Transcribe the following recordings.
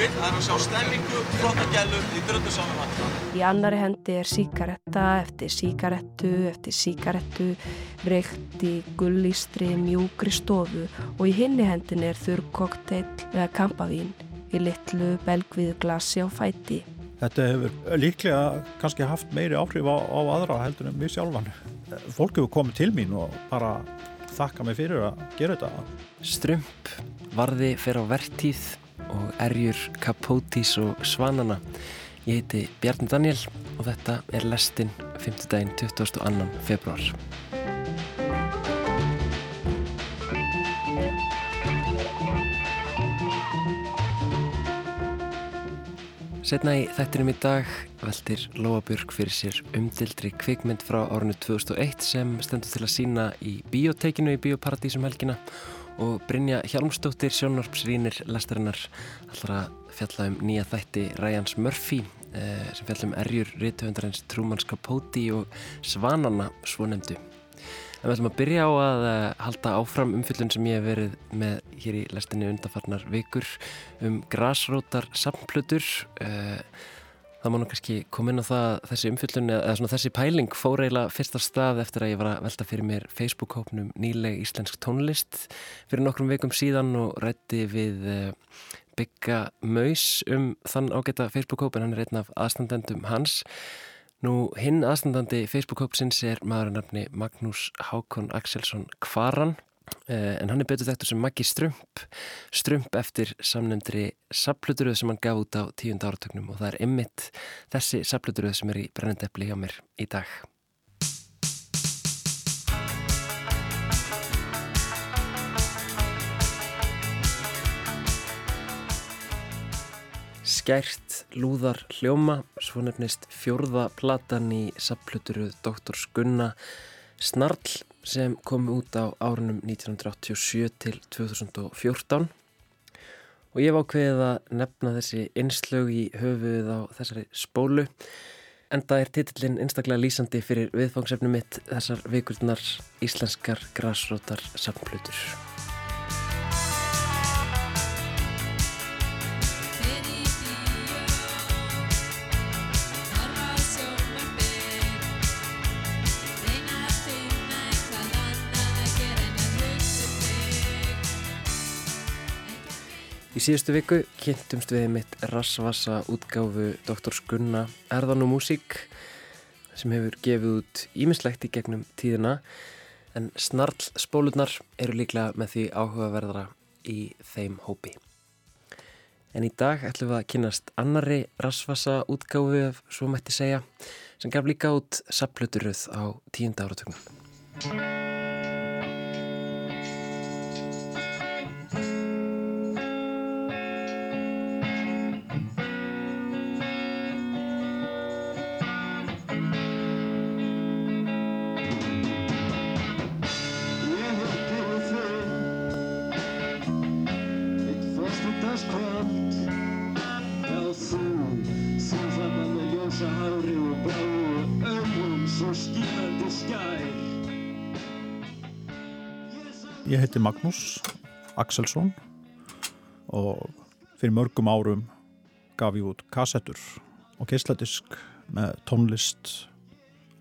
einu sem fólki vil er að sjá stemmingu, flotta gælu í dröndu saman Í annari hendi er síkaretta eftir síkarettu eftir síkarettu reykt í gullístri mjúkri stofu og í hinni hendin er þurr kokteil eða kampavín í litlu belgviðu glasi á fæti. Þetta hefur líklega kannski haft meiri áhrif á, á aðra heldur en mér sjálfan. Fólk hefur komið til mín og bara þakka mig fyrir að gera þetta. Strömp, varði fer á vertíð og erjur kapótís og svanana. Ég heiti Bjarni Daniel og þetta er lestinn 5. daginn 22. februar. Setna í þættinum í dag veldir Lóabjörg fyrir sér umdildri kvikmynd frá árinu 2001 sem stendur til að sína í biotekinu í Bioparadísum helgina og Brynja Hjalmstóttir sjónarpsrýnir lestarinnar allar að fjalla um nýja þætti Ryans Murphy eh, sem fjalla um erjur rítuhundarins Truman Capote og Svanana svonemdu. En við ætlum að byrja á að uh, halda áfram umfyllun sem ég hef verið með hér í lestinni undarfarnar vikur um grasrótar samplötur. Uh, það má nú kannski koma inn á það þessi umfyllun eða svona þessi pæling fór eiginlega fyrsta stað eftir að ég var að velta fyrir mér Facebook-hópnum nýleg íslensk tónlist fyrir nokkrum vikum síðan og rætti við uh, Bygga Maus um þann ágæta Facebook-hóp en hann er einn af aðstandendum hans. Nú hinn aðstandandi Facebook-hópsins er maður nafni Magnús Hákon Axelsson Kvaran en hann er betur þekktur sem Maggi Strömp Strömp eftir samnefndri sapluturöð sem hann gaf út á tíund áratögnum og það er ymmit þessi sapluturöð sem er í brennendepli hjá mér í dag. Skært lúðar hljóma, svo nefnist fjórða platan í sapluturuð Dr. Skunna Snarl sem kom út á árunum 1987 til 2014 og ég var ákveðið að nefna þessi einslög í höfuð á þessari spólu en það er titillin einstaklega lýsandi fyrir viðfangsefnum mitt þessar vikurnar íslenskar grásrótar saplutur. Í síðustu viku kynntumst við mitt rassvassa útgáfu Dr. Skunna Erðan og Músík sem hefur gefið út ímislegt í gegnum tíðina en snarl spólurnar eru líklega með því áhugaverðara í þeim hópi. En í dag ætlum við að kynast annari rassvassa útgáfu ef svo mætti segja sem gaf líka út sapluturöð á tíunda áratögnum. Ég heiti Magnús Axelsson og fyrir mörgum árum gaf ég út kassettur og geisladisk með tónlist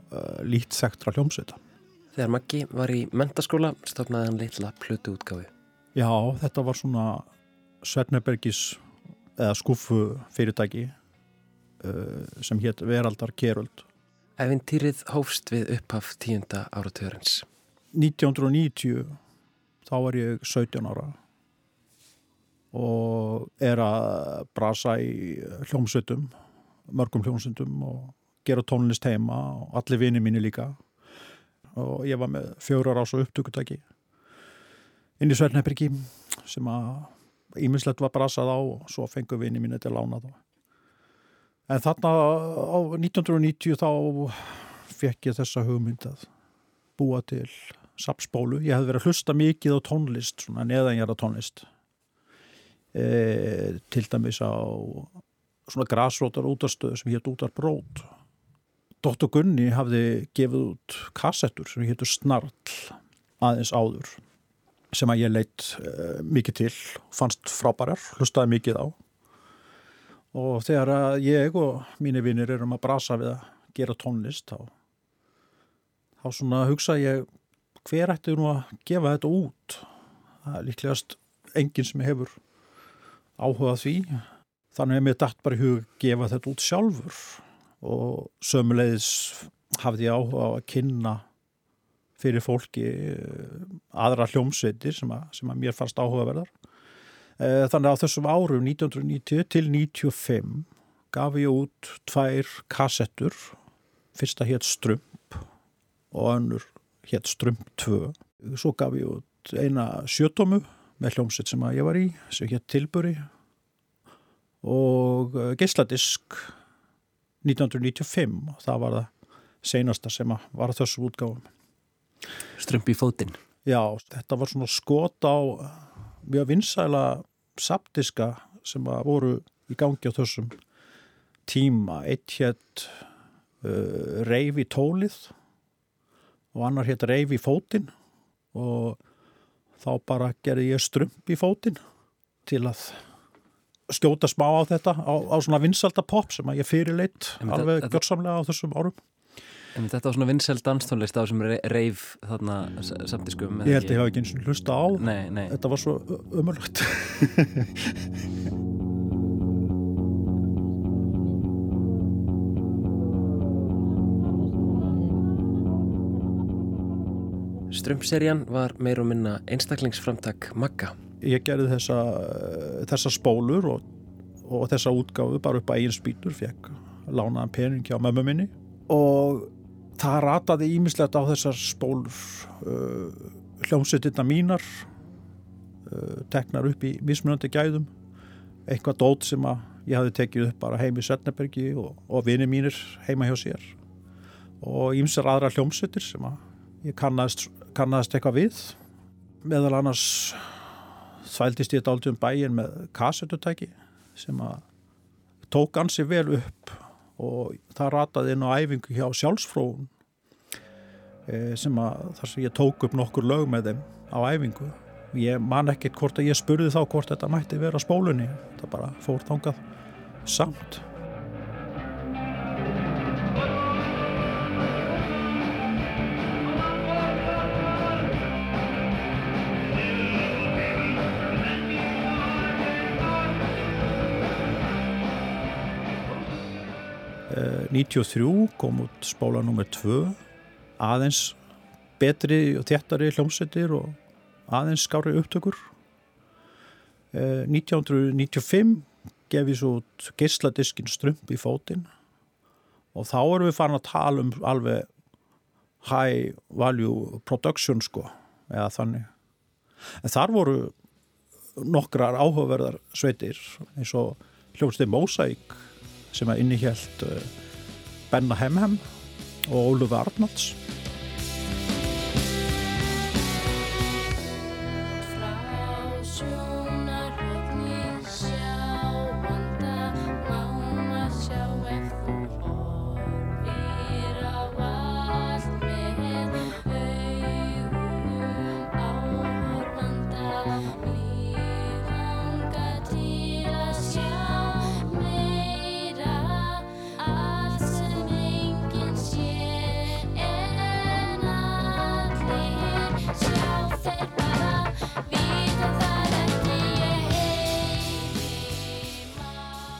uh, lít þekktra hljómsveita. Þegar Maggi var í mentaskóla stofnaði hann litla plötu útgáfi. Já, þetta var svona Svernebergis eða skuffu fyrirtæki uh, sem hétt Veraldar Geröld. Ævintýrið hófst við upphaf tíunda áratörens. 1990 þá var ég 17 ára og er að brasa í hljómsveitum, mörgum hljómsveitum og gera tónlist heima og allir vini mínu líka og ég var með fjórar ás og upptökutæki inn í Svernhebergi sem að ímislegt var brasað á og svo fengur vini mínu til að lána það. En þarna á 1990 þá fekk ég þessa hugmynd að búa til sapspólu. Ég hef verið að hlusta mikið á tónlist, svona neðanjara tónlist. E, til dæmis á svona grasrótar útastöðu sem hétt útar brót. Dr. Gunni hafði gefið út kassettur sem héttur Snarl aðeins áður. sem að ég leitt uh, mikið til, fannst frábærar, hlustaði mikið á og þegar að ég og mínir vinnir erum að brasa við að gera tónlist þá, þá svona hugsa ég hver ætti nú að gefa þetta út? Það er líklegast enginn sem hefur áhugað því. Þannig að mér dætt bara í hug að gefa þetta út sjálfur. Og sömulegis hafði ég áhuga á að kynna fyrir fólki eh, aðra hljómsveitir sem að, sem að mér fannst áhugaverðar. Eh, þannig að á þessum árum 1990 til 1995 gaf ég út tvær kassettur, fyrsta hétt Strump og önnur hétt Strump 2. Svo gaf ég út eina sjötomu með hljómsveit sem að ég var í, sem hétt Tilbury og eh, geysladisk 1995 og það var það seinasta sem var þessu útgáfum. Strömpi í fótinn. Já, þetta var svona skot á mjög vinsæla saptiska sem að voru í gangi á þessum tíma. Eitt hétt uh, Reyfi tólið og annar hétt Reyfi fótinn og þá bara gerði ég strömp í fótinn til að skjóta smá á þetta á, á svona vinsalda pop sem að ég fyrirleitt alveg gjörsamlega á þessum árum. En þetta var svona vinsel danstónlist á sem reif þarna samtiskum Ég held að ég hafa ekki eins og hlusta á nei, nei. Þetta var svo umörlagt Strömserjan var meir og minna einstaklingsframtak Magga. Ég gerði þessa, þessa spólur og, og þessa útgáfu bara upp að eigin spýtur fekk lánaðan pening hjá mömmu minni. Og það rataði ímislegt á þessar spólur. Uh, hljómsveitirna mínar uh, teknar upp í mismunandi gæðum. Eitthvað dót sem að ég hafi tekið upp bara heim í Sörnebergi og, og vini mínir heima hjá sér. Og ímsar aðra hljómsveitir sem að ég kannast, kannast eitthvað við. Meðal annars þvældist ég dálta um bæin með kassetutæki sem að tók ansi vel upp og það rataði inn á æfingu hjá sjálfsfróun e, sem að þar sem ég tók upp nokkur lög með þeim á æfingu. Ég man ekkert hvort að ég spurði þá hvort þetta mætti vera spólunni. Það bara fór þangað samt 93 kom út spóla nr. 2 aðeins betri og þéttari hljómsveitir og aðeins skári upptökur. Eh, 1995 gefið svo út geysladiskin strömp í fótinn. Og þá erum við farin að tala um alveg high value production sko eða þannig. En þar voru nokkrar áhugaverðar sveitir eins og hljómsveitir Mosaic sem að innihjælt eh, Benna Hemhem og Óluf Arnalds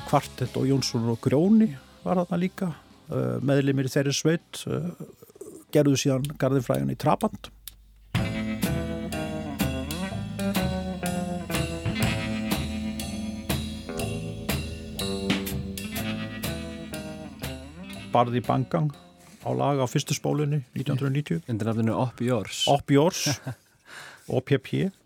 Kvartett og Jónsson og Grjóni var þarna líka uh, meðlimir í þeirri sveit uh, gerðu síðan Garðinfræðin í Trabant. Barði Bangang á laga á fyrstu spólunni 1990 Undir nafninu Op Yours Op Yours OPP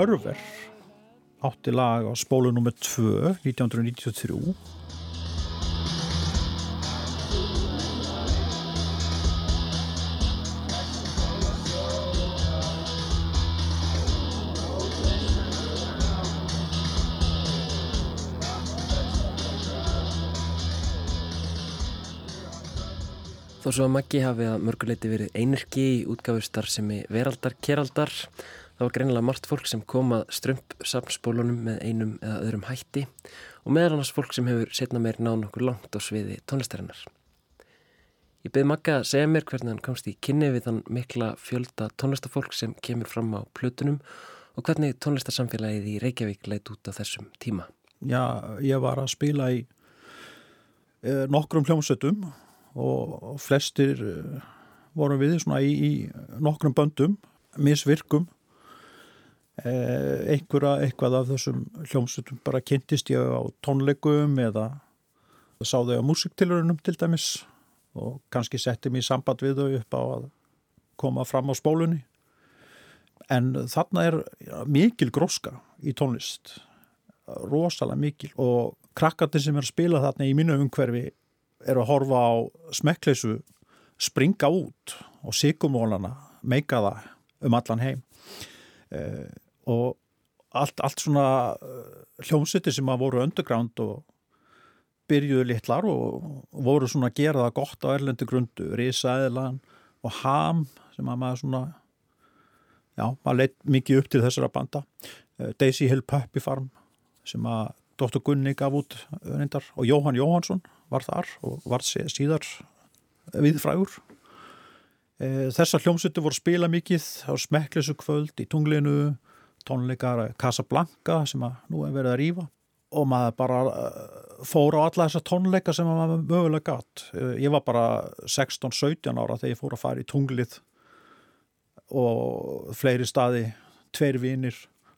Hörver átti lag á spólu nr. 2 1993 Þó svo að Maggi hafi að mörguleiti verið einirki í útgáfustar sem er veraldar, keraldar Það var greinilega margt fólk sem kom að strömp samspólunum með einum eða öðrum hætti og meðal annars fólk sem hefur setna meir náð nokkur langt á sviði tónlistarinnar. Ég beði Magga að segja mér hvernig hann komst í kynni við þann mikla fjölda tónlistafólk sem kemur fram á plötunum og hvernig tónlistarsamfélagið í Reykjavík leit út á þessum tíma. Já, ég var að spila í eh, nokkrum hljómsveitum og flestir eh, vorum við í, í nokkrum böndum, misvirkum einhverja eitthvað af þessum hljómsutum bara kynntist ég á tónleikum eða sá þau á músiktilurunum til dæmis og kannski setti mér samband við þau upp á að koma fram á spólunni. En þarna er mikil gróska í tónlist rosalega mikil og krakkandi sem er að spila þarna í mínu umhverfi er að horfa á smekkleysu springa út og sigumólana meika það um allan heim. Eh, og allt, allt svona eh, hljómsýttir sem að voru underground og byrjuðu litlar og voru svona að gera það gott á erlendi grundu, Rísaðilan og Ham sem að maður svona já, maður leitt mikið upp til þessara banda eh, Daisy Hill Puppy Farm sem að Dr. Gunni gaf út öðnindar og Jóhann Jóhansson var þar og var síðar viðfrægur. Þessar hljómsveitur voru spila mikið á smekklesu kvöld í tunglinu, tónleikar Casablanca sem að nú er verið að rýfa og maður bara e, fór á alla þessar tónleika sem maður mögulega gatt. E, ég var bara 16-17 ára þegar ég fór að fara í tunglið og fleiri staði, tveir vinir,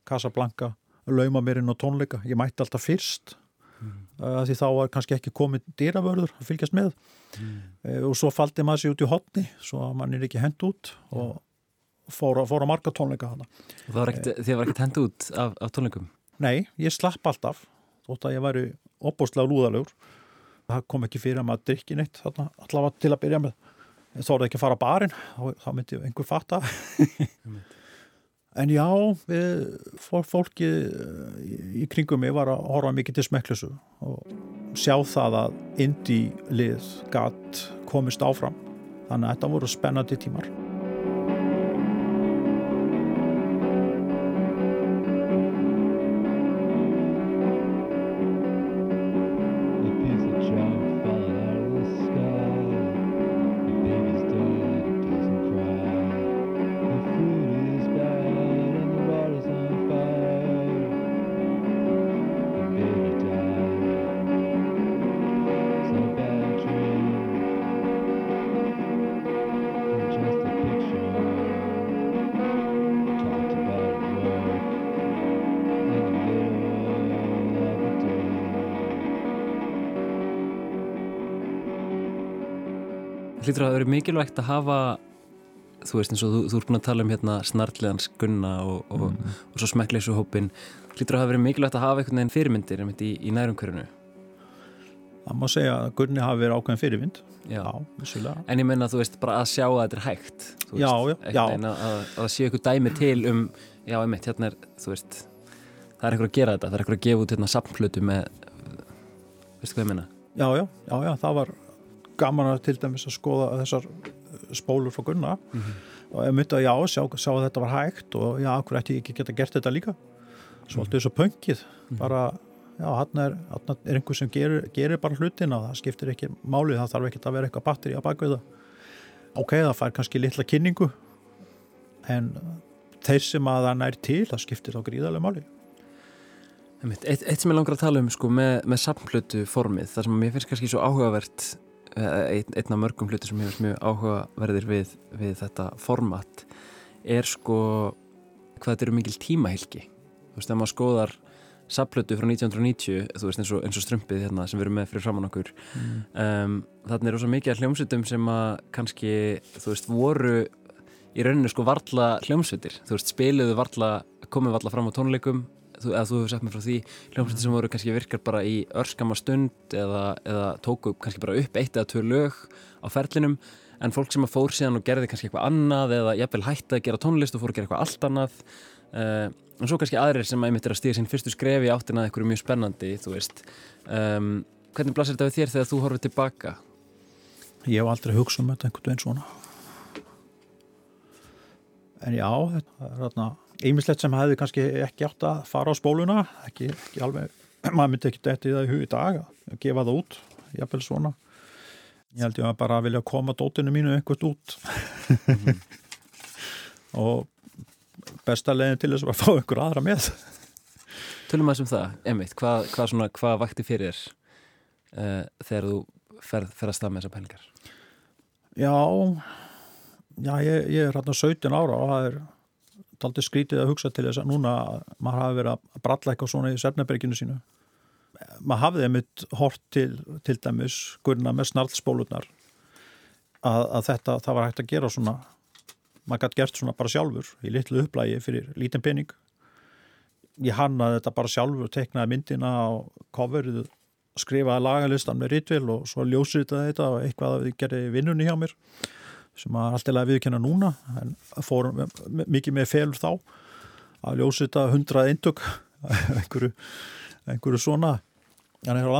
Casablanca, lauma mér inn á tónleika. Ég mætti alltaf fyrst mm. því þá var kannski ekki komið dýravörður að fylgjast með mm. og svo faldi maður sér út í hotni svo að mann er ekki hend út og fór, fór að marga tónleika hana þið var ekkert hend út af, af tónleikum? Nei, ég slapp alltaf þótt að ég væri opbúrslega lúðalegur það kom ekki fyrir að maður drikki neitt þarna allavega til að byrja með þá er það ekki að fara á barinn þá myndi einhver fatta En já, við, fólki í kringum mig var að horfa mikið til smekklusu og sjá það að indie lið gatt komist áfram. Þannig að þetta voru spennandi tímar. Hlýtur að það verið mikilvægt að hafa þú veist eins og þú, þú ert búin að tala um hérna snartleðans gunna og, og, mm. og, og svo smekkleysu hópin hlýtur að það verið mikilvægt að hafa einhvern veginn fyrirmyndir í, í nærumkörunu Það má segja að gunni hafi verið ákveðin fyrirmynd. Já, já En ég menna þú veist bara að sjá að þetta er hægt veist, Já, já. Að það sé eitthvað dæmi til um já, einmitt, hérna er, þú veist það er eitthvað að gera þetta, það er eitthvað að gefa út hérna samflutu með veistu hvað ég menna Já, já, já, já, það var gaman að til dæmis að skoða þessar spólur frá Gunna. Mm -hmm. og ég myndi að já, sjá, sjá að þetta var hægt og já, okkur ætti ég ekki geta gert þetta líka? Svolítið þess að pöngið mm -hmm. bara, já, hann er, er einhver sem gerir, gerir bara hlutina það skiptir ekki málið, það þarf ekki að vera eitthvað batteri að baka við það. Ok, það fær kannski litla kynningu en þeir sem að það nær til, það skiptir þá gríðarlega málið Eitt, eitt sem ég langar að tala um sko, með, með samflötu formið, þar sem mér finnst kannski svo áhugavert Eh, einn, einn af mörgum hluti sem hefur mjög áhugaverðir við, við þetta format er sko hvað þetta eru mikil tímahylki þú veist, ef maður skoðar saplötu frá 1990, þú veist, eins og, eins og strömpið hérna, sem við erum með fyrir framann okkur mm. um, þannig er ósað mikið hljómsutum sem að kannski, þú veist, voru í rauninu sko varla hljómsutir, þú veist, spiluðu varla komið varla fram á tónleikum þú, eða þú hefur sagt mér frá því hljómsveitir sem voru kannski virkar bara í örskama stund eða, eða tóku kannski bara upp eitt eða tvö lög á ferlinum en fólk sem að fór síðan og gerði kannski eitthvað annað eða jafnvel hætti að gera tónlist og fór að gera eitthvað allt annað uh, og svo kannski aðrir sem að einmitt er að stíða sín fyrstu skrefi áttin að eitthvað mjög spennandi þú veist um, hvernig blasir þetta við þér þegar þú horfið tilbaka? ég hef aldrei hugsað um þetta einhvern veginn svona en já þetta er þarna ýmislegt sem hefði kannski ekki átt að fara á spóluna ekki, ekki alveg, maður myndi ekki þetta í það í hug í dag að gefa það út jafnvel svona ég held ég að bara vilja koma dótinu mínu einhvert út mm. og besta leginn til þess að fá einhver aðra með Tölum að þessum það, Emmitt, hvað, hvað, svona, hvað vakti fyrir uh, þegar þú ferð fer að stað með þessar pælingar? Já já, ég, ég er hérna 17 ára og það er aldrei skrítið að hugsa til þess að núna maður hafi verið að bralla eitthvað svona í Sefnaberginu sínu. Maður hafði einmitt hort til til dæmis gurna með snarlspólunar að, að þetta, það var hægt að gera svona maður gæti gert svona bara sjálfur í litlu upplægi fyrir lítinn pening. Ég hannaði þetta bara sjálfur teknaði myndina á coverið skrifaði lagalistan með rítvil og svo ljósið þetta og eitthvað að við gerði vinnunni hjá mér sem að alltilega viðkenna núna en fórum mikið með felur þá að ljósið þetta hundrað eindug einhverju, einhverju svona. En það er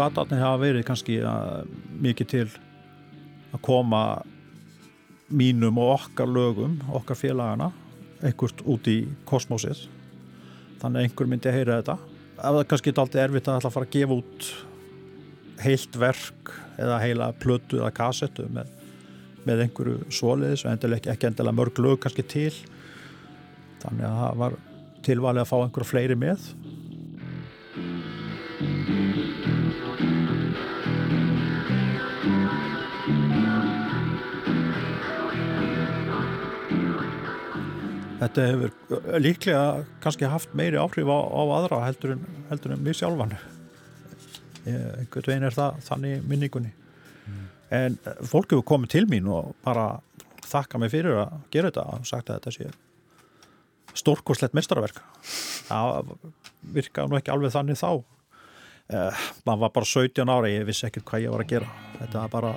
hvaðarnir hafa verið kannski að, mikið til að koma mínum og okkar lögum, okkar félagana einhvert út í kosmósið. Þannig að einhver myndi að heyra þetta. Það er kannski alltaf erfitt að fara að gefa út heilt verk eða heila plötu eða kassettu með, með einhverju soliðis og endilega ekki endilega mörg lög kannski til. Þannig að það var tilvalið að fá einhverju fleiri með Þetta hefur líklega kannski haft meiri áhrif á, á aðra heldur en, heldur en mér sjálfan. Einhvern veginn er það þannig minningunni. Mm. En fólk hefur komið til mín og bara þakka mig fyrir að gera þetta og sagt að þetta sé stórkoslegt mestarverk. Það virka nú ekki alveg þannig þá. Eh, man var bara 17 ára, ég vissi ekkert hvað ég var að gera. Þetta var bara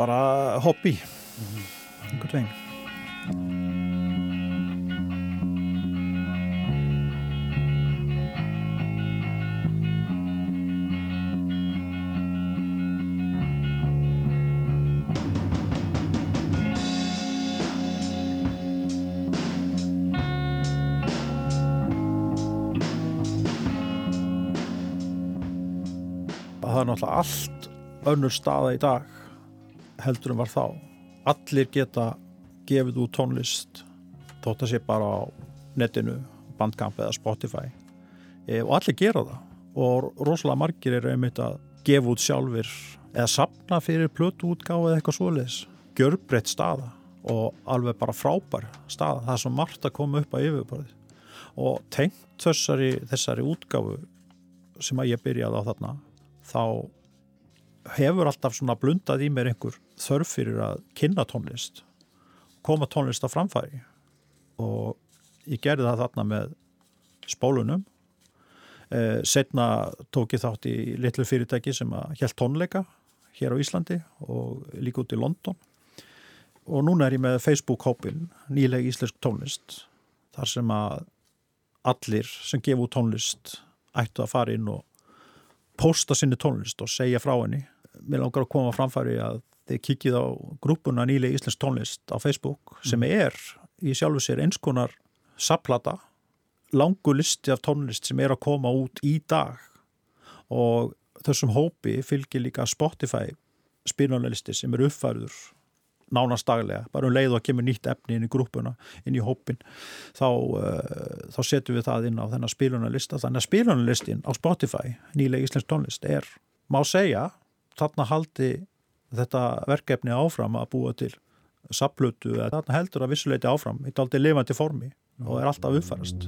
bara hobby. Mm. Einhvern veginn. Það er náttúrulega allt önnur staða í dag heldur en var þá. Allir geta gefið út tónlist þótt að sé bara á netinu bandkamp eða Spotify. E, og allir gera það. Og rosalega margir eru einmitt að gefa út sjálfur eða sapna fyrir plötuútgáð eða eitthvað svoleiðis. Gjörbreytt staða og alveg bara frábær staða. Það er svo margt að koma upp á yfirborði og tengt þessari, þessari útgáfu sem að ég byrjaði á þarna þá hefur alltaf svona blundað í mér einhver þörf fyrir að kynna tónlist koma tónlist á framfæri. Og ég gerði það þarna með spólunum. Eh, setna tók ég þátt í litlu fyrirtæki sem að held tónleika hér á Íslandi og líka út í London. Og núna er ég með Facebook-hópin nýleg íslensk tónlist þar sem að allir sem gefu tónlist ættu að fara inn og posta sinni tónlist og segja frá henni. Mér langar að koma framfæri að þið kikið á grúpuna nýlega íslensk tónlist á Facebook sem mm. er í sjálfu sér einskonar saplata, langu listi af tónlist sem er að koma út í dag. Og þessum hópi fylgir líka Spotify spilunarlisti sem er uppfærður nánast daglega, bara um leið og kemur nýtt efni inn í grúpuna, inn í hópin þá, uh, þá setjum við það inn á þennan spilunarlista, þannig að spilunarlistin á Spotify, nýlega íslensk tónlist er, má segja, þarna haldi þetta verkefni áfram að búa til saplutu eða þarna heldur að vissuleiti áfram í daldi lifandi formi og er alltaf uppfærast.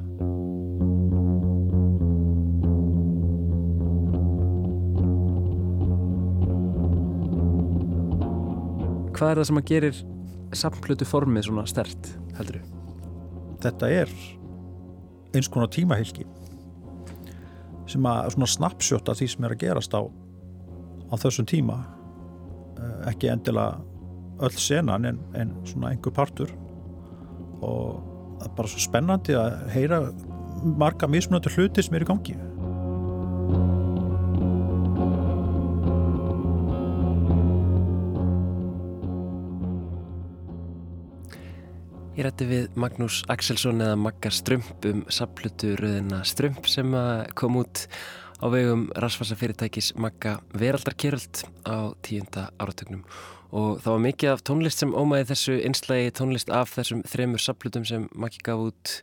Hvað er það sem að gerir samflutu formið svona stert, heldur þú? Þetta er eins konar tímahylki sem að svona snapshot af því sem er að gerast á, á þessum tíma ekki endilega öll senan en, en svona einhver partur. Og það er bara svo spennandi að heyra marga mismunandi hluti sem er í gangi. Ég rætti við Magnús Axelsson eða Magga Strömp um saplutu rauðina Strömp sem kom út á vegum rasfasa fyrirtækis Magga Veraldarkeröld á tíunda áratögnum og það var mikið af tónlist sem ómaði þessu einslægi tónlist af þessum þremur saplutum sem Maggi gaf út.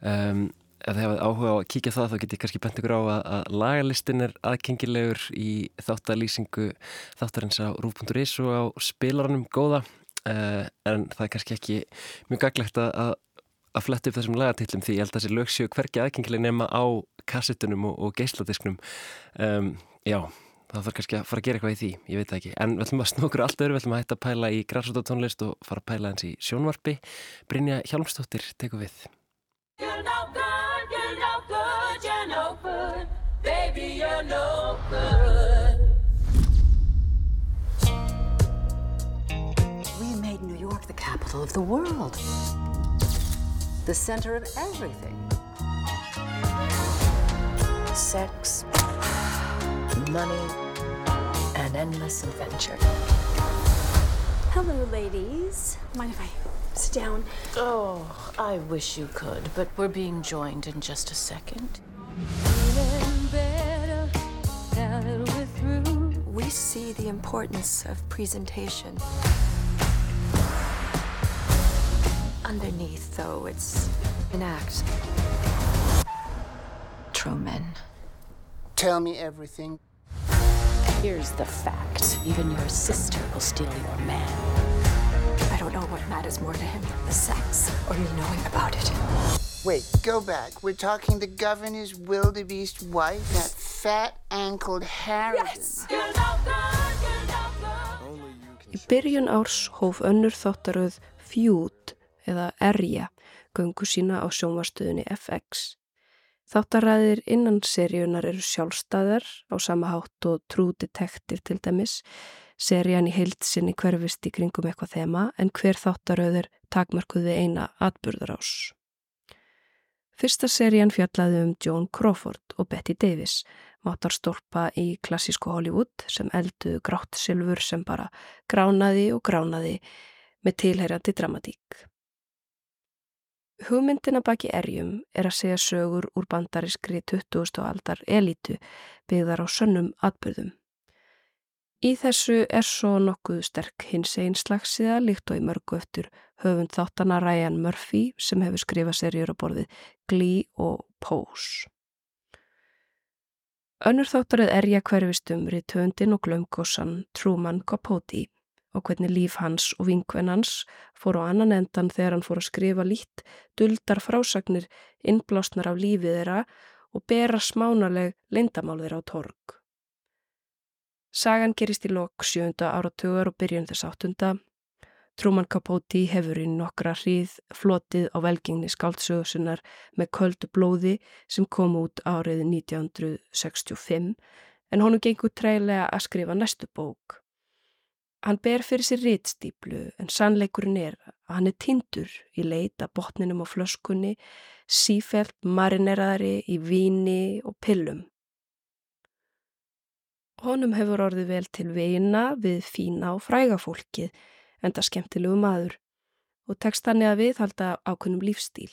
Um, ef þið hafið áhuga á að kíkja það þá get ég kannski bent ykkur á að, að lagalistin er aðkengilegur í þáttalýsingu þáttarins á rúf.is og á spilarunum góða. Uh, en það er kannski ekki mjög gaglegt að, að fletta upp þessum lagatillum því ég held að þessi lögsjö hverki aðgengileg nema á kassettunum og, og geisladisknum. Um, já, það þarf kannski að fara að gera eitthvað í því, ég veit það ekki. En við ætlum að snókur allt öðru, við ætlum að hætta að pæla í græsótatónlist og fara að pæla hans í sjónvarpi. Brynja Hjálmstóttir teku við. You're no good, you're no good, you're no good. Baby, you're no good. The capital of the world, the center of everything. Sex, money, and endless adventure. Hello, ladies. Mind if I sit down? Oh, I wish you could, but we're being joined in just a second. We see the importance of presentation. Underneath, though, it's an act. Truman. Tell me everything. Here's the fact even your sister will steal your man. I don't know what matters more to him the sex or you knowing about it. Wait, go back. We're talking the governor's wildebeest wife, that fat ankled Harrigan. Yes! Í byrjun árs hóf önnur þáttaröð Feud eða Erja göngu sína á sjónvarstöðunni FX. Þáttaræðir innan seríunar eru sjálfstæðar á sama hátt og True Detective til dæmis. Serían í heilsinni hverfist í kringum eitthvað þema en hver þáttaröður takmarkuði eina atburðarás. Fyrsta serían fjallaði um Joan Crawford og Betty Davis, mátarstólpa í klassísku Hollywood sem elduðu grátt silfur sem bara gránaði og gránaði með tilherjandi dramatík. Hugmyndina baki erjum er að segja sögur úr bandariskri 20. aldar elitu byggðar á sönnum atbyrðum. Í þessu er svo nokkuð sterk hins einn slagsiða líkt og í mörgu eftir höfund þáttana Ryan Murphy sem hefur skrifað serjur á borðið Glee og Pose. Önnur þáttarið erja hverfistum riðtöndin og glömgósan Truman Capote og hvernig líf hans og vinkvennans fór á annan endan þegar hann fór að skrifa lít, duldar frásagnir, innblásnar af lífið þeirra og bera smánaleg leindamál þeirra á torg. Sagan gerist í lok sjönda áratugar og byrjun þess áttunda. Truman Capote hefur í nokkra hríð flotið á velgengni skáldsögusinnar með köldu blóði sem kom út árið 1965 en honum gengur treylega að skrifa næstu bók. Hann ber fyrir sér rítstýplu en sannleikurinn er að hann er tindur í leita botninum á flöskunni, sífælt marineraðari í víni og pillum. Honum hefur orðið vel til veina við fína og fræga fólkið en það skemmtilegu maður og tekst hann eða við halda ákunnum lífstíl.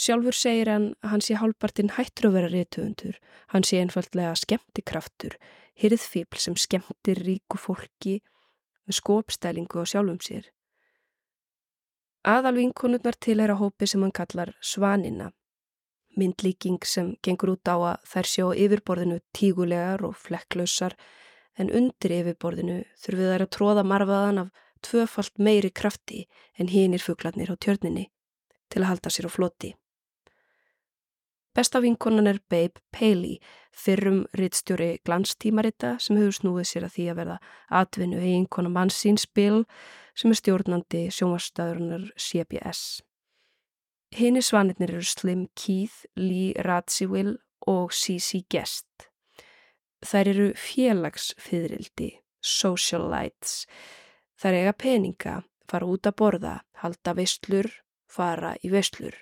Sjálfur segir hann að hann sé hálpartinn hættur að vera reytuundur, hann sé einfallega skemmtikraftur, hyrðfíbl sem skemmtir ríku fólki með skópstælingu á sjálfum sér. Aðal vinkonurnar til er að hópi sem hann kallar svanina, myndlíking sem gengur út á að þær sjá yfirborðinu tígulegar og flekklausar en undir yfirborðinu þurfið þær að tróða marfaðan af tvöfalt meiri krafti en hínir fugglarnir á tjörninni til að halda sér á floti. Besta vinkonan er Babe Paley, fyrrum rittstjóri glanstímarita sem hefur snúið sér að því að verða atvinnu eiginkona mannsins Bill sem er stjórnandi sjónvarsstaðurinnar CBS. Hini svanirnir eru Slim Keith, Lee Radziwill og C.C. Guest. Þær eru félagsfyðrildi, socialites. Þær eiga peninga, fara út að borða, halda veistlur, fara í veislur.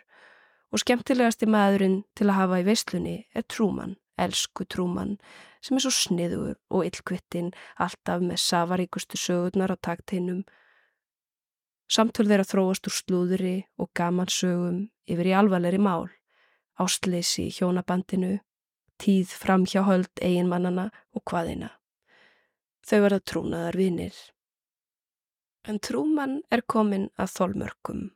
Og skemmtilegasti maðurinn til að hafa í veislunni er Trúmann, elsku Trúmann, sem er svo sniður og illkvittin, alltaf með safaríkustu sögurnar á takteinum. Samtöl þeirra þróast úr slúðri og gamansögum yfir í alvarleiri mál, ástleysi í hjónabandinu, tíð fram hjá höld eiginmannana og hvaðina. Þau verða trúnaðar vinir. En trúmann er komin að þólmörkum.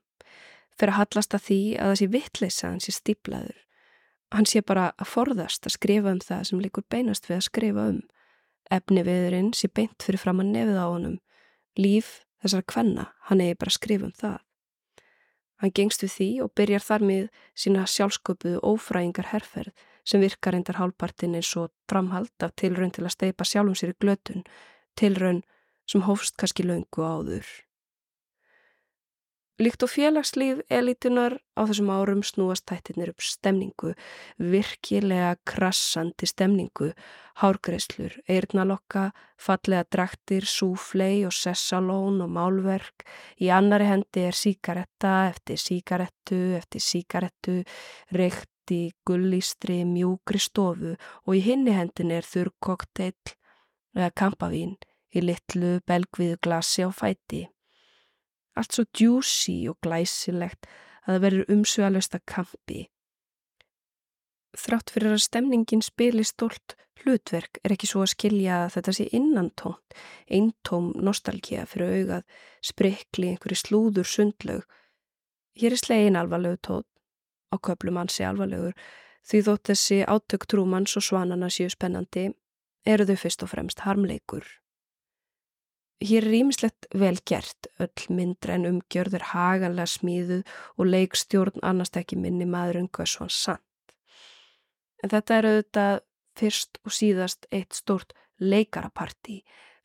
Fyrir að hallast að því að það sé vittleysa hann sé stíplaður. Hann sé bara að forðast að skrifa um það sem líkur beinast við að skrifa um. Efni viðurinn sé beint fyrir fram að nefið á honum. Líf þessar kvenna, hann eigi bara að skrifa um það. Hann gengst við því og byrjar þar með sína sjálfsköpuðu ófræingar herrferð sem virkar endar hálpartin eins og framhald af tilraun til að steipa sjálfum sér í glötun, tilraun sem hófst kannski laungu áður. Líkt og félagslíf elitunar á þessum árum snúast tættirnir upp stemningu, virkilega krassandi stemningu, hárgreslur, eirnalokka, fallega draktir, súflei og sessalón og málverk. Í annari hendi er síkaretta eftir síkarettu eftir síkarettu, reykti, gullístri, mjúkri stofu og í hinni hendin er þurr kokteill eða kampavín í litlu belgviðu glasi á fæti. Allt svo djúsi og glæsilegt að það verður umsvegalösta kampi. Þrátt fyrir að stemningin spili stólt hlutverk er ekki svo að skilja að þetta sé innantónt, eintóm nostalgía fyrir augað, sprikli einhverju slúður sundlaug. Hér er slegin alvarlegu tótt, á köplum ansi alvarlegur, því þótt þessi átök trúmanns og svanana séu spennandi, eru þau fyrst og fremst harmleikur. Hér er ímislegt vel gert, öll myndra en umgjörður haganlega smíðuð og leikstjórn annars ekki minni maður en hvað svo hann sant. En þetta er auðvitað fyrst og síðast eitt stort leikarapartí.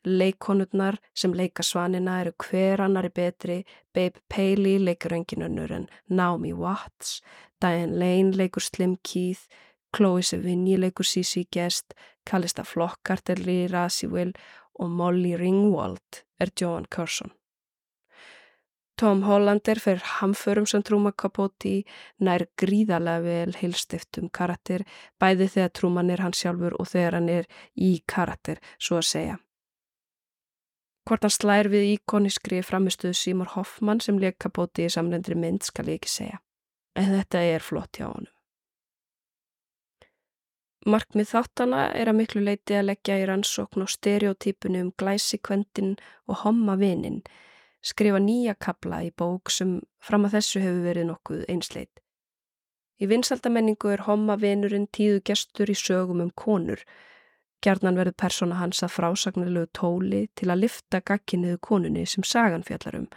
Leikonurnar sem leika svanina eru hver annari betri, Babe Paley leikur engin önnur en Naomi Watts, Diane Lane leikur Slim Keith, Chloe Sevigny leikur Sisi Guest, Callista Flockhart er Lee Radziwill og Molly Ringwald er Joan Curson. Tom Hollander fyrir hamförum sem Trúma Capote nær gríðarlega vel heilstiftum karakter bæði þegar Trúman er hann sjálfur og þegar hann er í karakter, svo að segja. Hvort hann slær við íkoniskri framistuðu Seymour Hoffman sem leik Capote í samlendri mynd skal ég ekki segja. En þetta er flott hjá honum. Markmið þáttana er að miklu leiti að leggja í rannsókn og stereotypunum um glæsikvendin og hommavinin, skrifa nýja kabla í bók sem fram að þessu hefur verið nokkuð einsleit. Í vinsaldamenningu er hommavinurinn tíðu gestur í sögum um konur. Gjarnan verður persóna hans að frásagnarlegu tóli til að lifta gagginniðu konunni sem sagan fjallarum.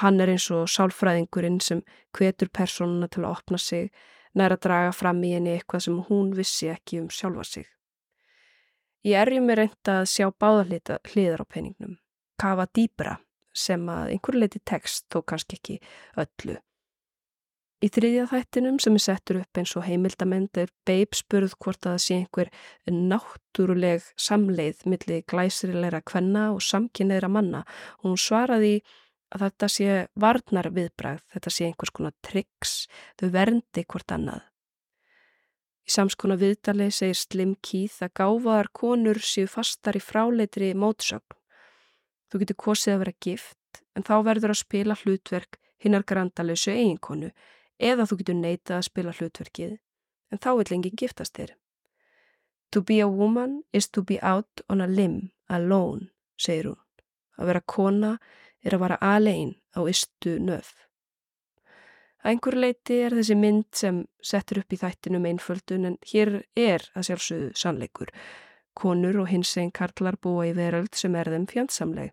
Hann er eins og sálfræðingurinn sem hvetur persónuna til að opna sig, nær að draga fram í henni eitthvað sem hún vissi ekki um sjálfa sig. Ég erjum er reynda að sjá báða hliðar á peningnum, kafa dýbra sem að einhver leiti text þó kannski ekki öllu. Í þriðja þættinum sem er settur upp eins og heimildament er Babe spurð hvort að það sé einhver náttúruleg samleið millir glæsirilegra kvenna og samkynneira manna og hún svaraði að þetta sé varnar viðbræð, þetta sé einhvers konar triks, þau verndi hvort annað. Í samskona viðdali segir Slim Keith að gáfaðar konur séu fastar í fráleitri mótsögn. Þú getur kosið að vera gift, en þá verður að spila hlutverk hinnar grandalösu eiginkonu, eða þú getur neitað að spila hlutverkið, en þá vil enginn giftast þér. To be a woman is to be out on a limb, alone, segir hún. Að vera kona er að vara alein á istu nöf. Einhver leiti er þessi mynd sem settur upp í þættinum einföldun en hér er að sjálfsögðu sannleikur. Konur og hins einn karlar búa í veröld sem er þeim fjandsamleg.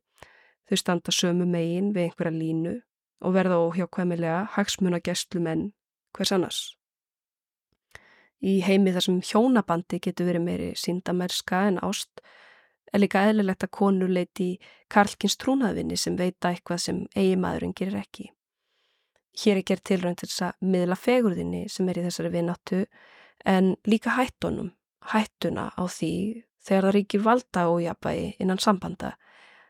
Þau standa sömu megin við einhverja línu og verða óhjákvæmilega hagsmuna gæstlumenn hvers annars. Í heimi þar sem hjónabandi getur verið meiri síndamerska en ást er líka eðlilegt að konur leiti í Karlkins trúnaðvinni sem veita eitthvað sem eigi maðurinn gerir ekki. Hér er gert tilrönd til þess að miðla fegurðinni sem er í þessari vinnáttu en líka hættunum, hættuna á því þegar það ríkir valda og jafnvægi innan sambanda.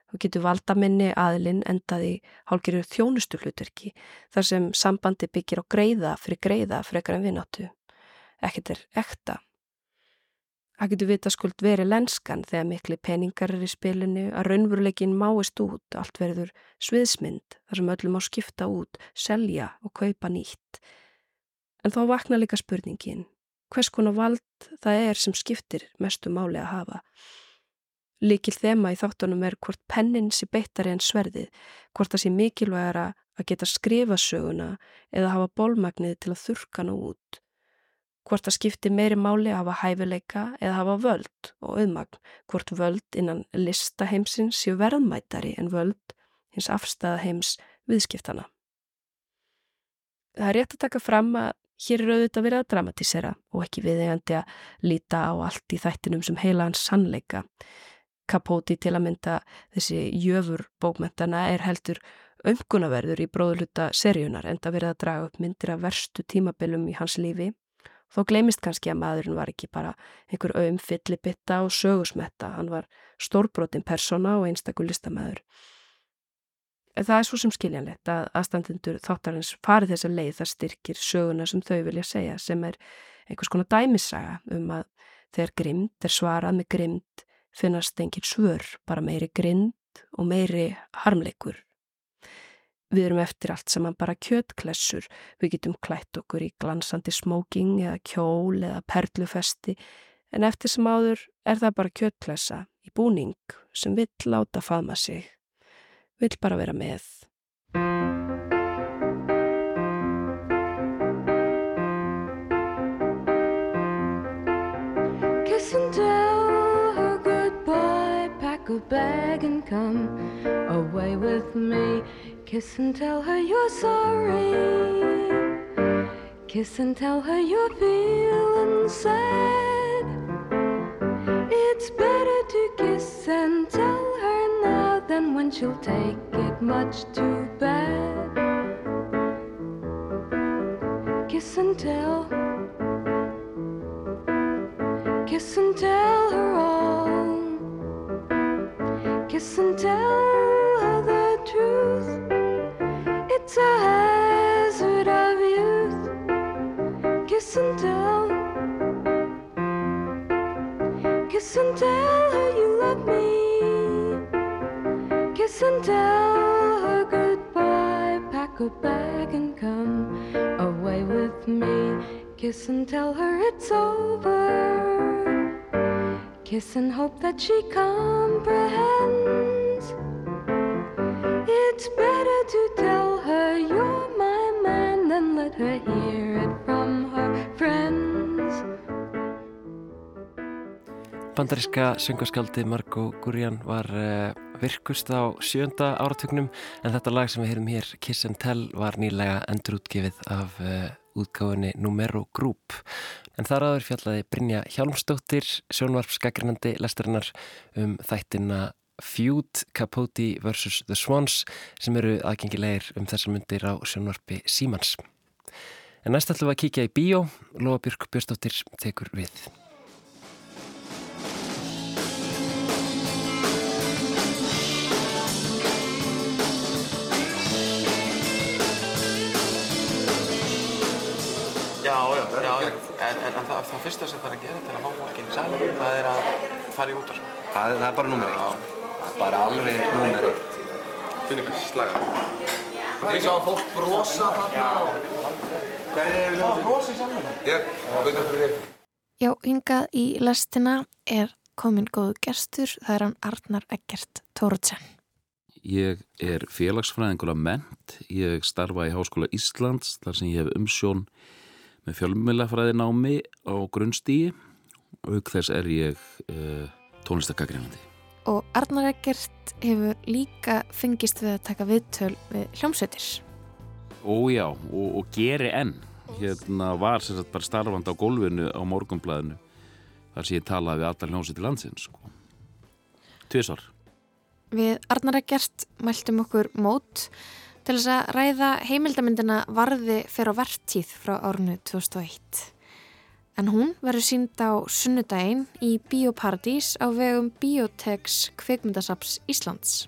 Þú getur valda minni aðilinn endaði hálgirir þjónustu hlutverki þar sem sambandi byggir á greiða fyrir greiða frekar en vinnáttu. Ekkert er ekta. Það getur vita skuld verið lenskan þegar miklu peningar er í spilinu að raunveruleikin máist út, allt verður sviðsmynd þar sem öllum á skipta út, selja og kaupa nýtt. En þá vakna líka spurningin, hvers konar vald það er sem skiptir mestu máli að hafa. Líkil þema í þáttunum er hvort pennin sé beittari en sverðið, hvort það sé mikilvægara að geta skrifa söguna eða hafa bólmagnið til að þurka nú út hvort það skipti meiri máli að hafa hæfileika eða hafa völd og auðmagn, hvort völd innan listaheimsins séu verðmætari en völd hins afstæða heims viðskiptana. Það er rétt að taka fram að hér er auðvitað verið að dramatísera og ekki viðegandi að líta á allt í þættinum sem heila hans sannleika. Kapóti til að mynda þessi jöfur bókmentana er heldur ömkunaverður í bróðluta seríunar en það verið að draga upp myndir af verstu tímabilum í hans lífi Þó glemist kannski að maðurinn var ekki bara einhver auðum fyllibitta og sögusmetta, hann var stórbrotin persona og einstakur listamæður. Það er svo sem skiljanlegt að aðstandendur þáttarins farið þessa leið það styrkir söguna sem þau vilja segja sem er einhvers konar dæmissaga um að þegar grimd er svarað með grimd finnast engin svör, bara meiri grind og meiri harmleikur Við erum eftir allt saman bara kjötklessur, við getum klætt okkur í glansandi smóking eða kjól eða perlufesti. En eftir sem áður er það bara kjötklessa í búning sem vill láta faðma sig, vill bara vera með. Kiss and tell her goodbye, pack a bag and come away with me Kiss and tell her you're sorry. Kiss and tell her you're feeling sad. It's better to kiss and tell her now than when she'll take it much too bad. Kiss and tell. Kiss and tell her all. Kiss and tell It's a hazard of youth. Kiss and tell. Kiss and tell her you love me. Kiss and tell her goodbye. Pack a bag and come away with me. Kiss and tell her it's over. Kiss and hope that she comprehends. It's better to tell her you're my man than let her hear it from her friends. Bandariska söngaskjaldi Margo Gurjan var uh, virkust á sjönda áratugnum en þetta lag sem við heyrum hér, Kiss and Tell, var nýlega endurútgefið af uh, útgáðinni Numero Group. En þar aður fjallaði Brynja Hjálmstóttir, sjónvarpsgagrinandi lestarinnar um þættina Feud, Capote vs. The Swans sem eru aðgengilegir um þessar myndir á sjónvarpi Símans. En næst ætlum við að kíkja í bíó, Lóa Björk Björnstóttir tekur við. Já, já, já, en, en, en það, það fyrsta sem það er að gera til að fá fólkin í salum, það er að fara í út á svo. Það, það er bara nummer eitt bara alveg númer eitt. Finn ykkur slaga. Ég sá fólk brosa þarna. Hvernig er það brosa í samfélag? Ég, veitum fyrir þig. Já, hingað í lestina er komin góðu gerstur, það er hann Arnar Eggert Tóruðsen. Ég er félagsfræðingur af ment, ég starfa í Háskóla Íslands þar sem ég hef umsjón með fjölmjölafræði námi á grunnstígi og auk þess er ég uh, tónlistakakrinandi og Arnar Eggert hefur líka fengist við að taka viðtöl við hljómsveitir. Ójá, og, og geri enn. Hérna var sérstaklega bara starfand á gólfinu á morgumblæðinu þar sem ég talaði við alltaf hljómsveitir landsins. Sko. tvisar. Við Arnar Egert mæltum okkur mót til þess að ræða heimildamindina Varði fyrir á vertíð frá árinu 2001. En hún verður sínd á sunnudaginn í Bíóparadís á vegum Bíótex kvikmyndasaps Íslands.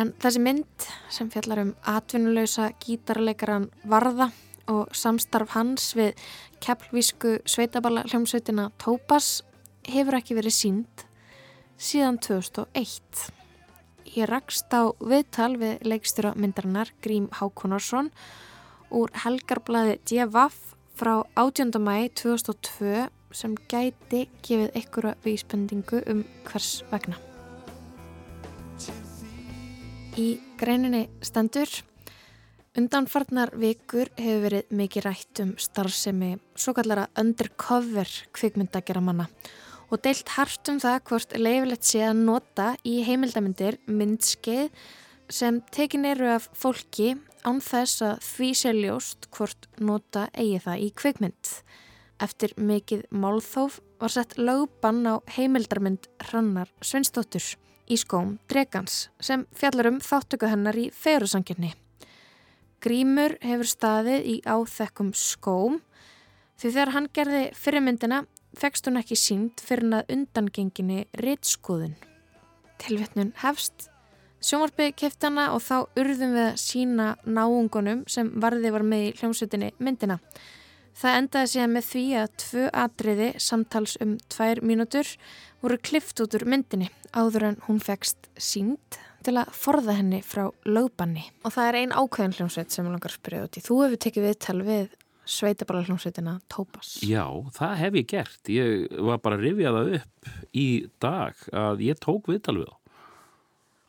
En þessi mynd sem fjallar um atvinnuleysa gítarleikaran Varða og samstarf hans við keppvísku sveitaballa hljómsveitina Tópas hefur ekki verið sínd síðan 2001. Ég rakst á viðtal við leikstjóra myndarinnar Grím Hákonarsson úr helgarblæði Djevaf frá 18. mæi 2002 sem gæti gefið einhverja vísbendingu um hvers vegna. Í greininni stendur Undanfarnar vikur hefur verið mikið rætt um starfsemi svo kallara undercover kvikmyndagjara manna og deilt hart um það hvort leifilegt sé að nota í heimildamindir myndskeið sem tekin eru af fólki án þess að því sé ljóst hvort nota eigi það í kvikmynd. Eftir mikið málþóf var sett lögbann á heimildarmynd Hrannar Sveinsdóttur í skóm Dregans sem fjallar um þáttöku hennar í ferusanginni. Grímur hefur staðið í áþekkum skóm því þegar hann gerði fyrirmyndina fegst hún ekki sínd fyrir að undangenginni rittskoðun. Tilvetnun hefst, sjómarbyggði keftana og þá urðum við að sína náungunum sem varði var með í hljómsveitinni myndina. Það endaði síðan með því að tvö atriði samtals um tvær mínútur voru klift út úr myndinni áður en hún fegst sínd til að forða henni frá lögbanni. Og það er ein ákveðin hljómsveit sem ég langar að spyrja út í. Þú hefur tekið viðtal við sveitabala hljómsveitina Tópas. Já, það hef ég gert. Ég var bara að rifja það upp í dag að ég tók viðtal við þá.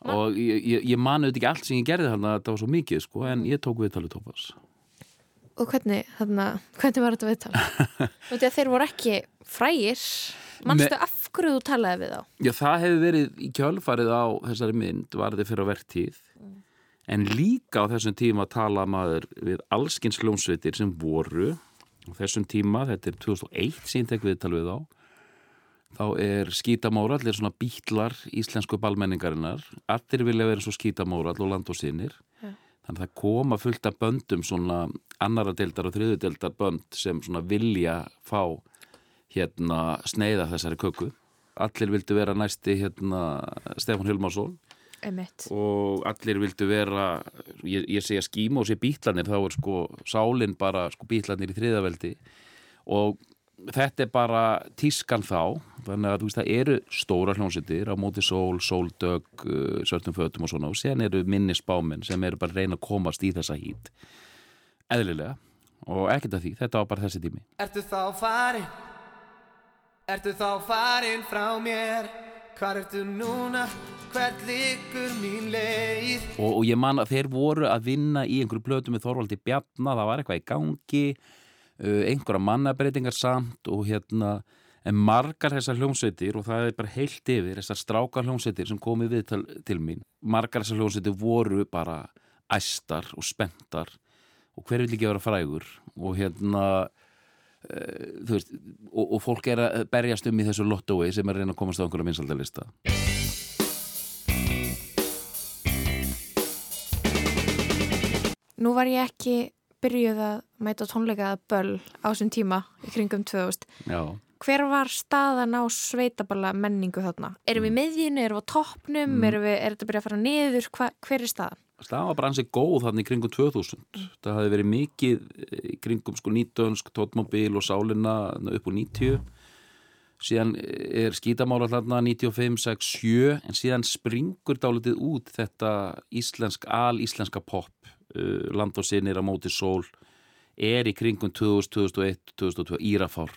Og ég, ég, ég manu þetta ekki allt sem ég gerði þarna, þetta var svo mikið sko, en ég tók viðtal við Tópas. Og hvernig, þarna, hvernig var þetta viðtal? Þú veit að þeir voru ekki frægir. Manstu Me... af hverju þú talaði við þá? Já, það hefur verið í kjölfarið á þessari mynd, var þetta fyrir á verktíð. Mm. En líka á þessum tíma tala maður við allskins hljómsveitir sem voru. Á þessum tíma, þetta er 2001 síntek viðtal við þá. Þá er skítamórall, er svona bítlar íslensku balmenningarinnar. Allir vilja vera svo skítamórall og land og sinir. Ja. Þannig að það koma fullt af böndum svona annara deildar og þriðu deildar bönd sem svona vilja fá hérna sneiða þessari köku. Allir vildu vera næsti hérna Stefán Hilmarsson Emitt. og allir vildu vera ég, ég segja skíma og sé bítlanir þá er sko sálinn bara sko bítlanir í þriðaveldi og þetta er bara tískan þá þannig að þú veist það eru stóra hljómsittir á móti sól, sóldög uh, svörtum fötum og svona og sen eru minni spáminn sem eru bara reyna að komast í þessa hít eðlilega og ekkert af því, þetta var bara þessi tími Ertu þá farin? Ertu þá farin frá mér? Hvar ertu núna? Hvert likur mín leið? Og, og ég man að þeir voru að vinna í einhverju blötu með Þorvaldi Bjarnar, það var eitthvað í gangi, uh, einhverja mannabreitingar samt og hérna, en margar þessar hljómsveitir og það er bara heilt yfir, þessar strákar hljómsveitir sem komið við til, til mín, margar þessar hljómsveitir voru bara æstar og spentar og hver vil ekki vera frægur og hérna, uh, veist, og, og fólk er að berjast um í þessu lottói sem er reyna að komast á einhverja vinsaldalista. Nú var ég ekki byrjuð að mæta tónleika að böl á þessum tíma í kringum 2000. Já. Hver var staðan á sveitaballa menningu þarna? Erum við miðjunu, erum við á toppnum, mm. er þetta byrjað að fara niður? Hva, hver er staðan? Staðan var bara ansið góð þarna í kringum 2000. Mm. Það hafi verið mikið í kringum sko nýtönsk, tótmobil og sálinna upp úr 90. Síðan er skítamála þarna 95, 6, 7 en síðan springur dálitið út þetta íslensk, al-íslenska pop uh, land og sinir á móti sól er í kringum 2000, 2001, 2002 Írafár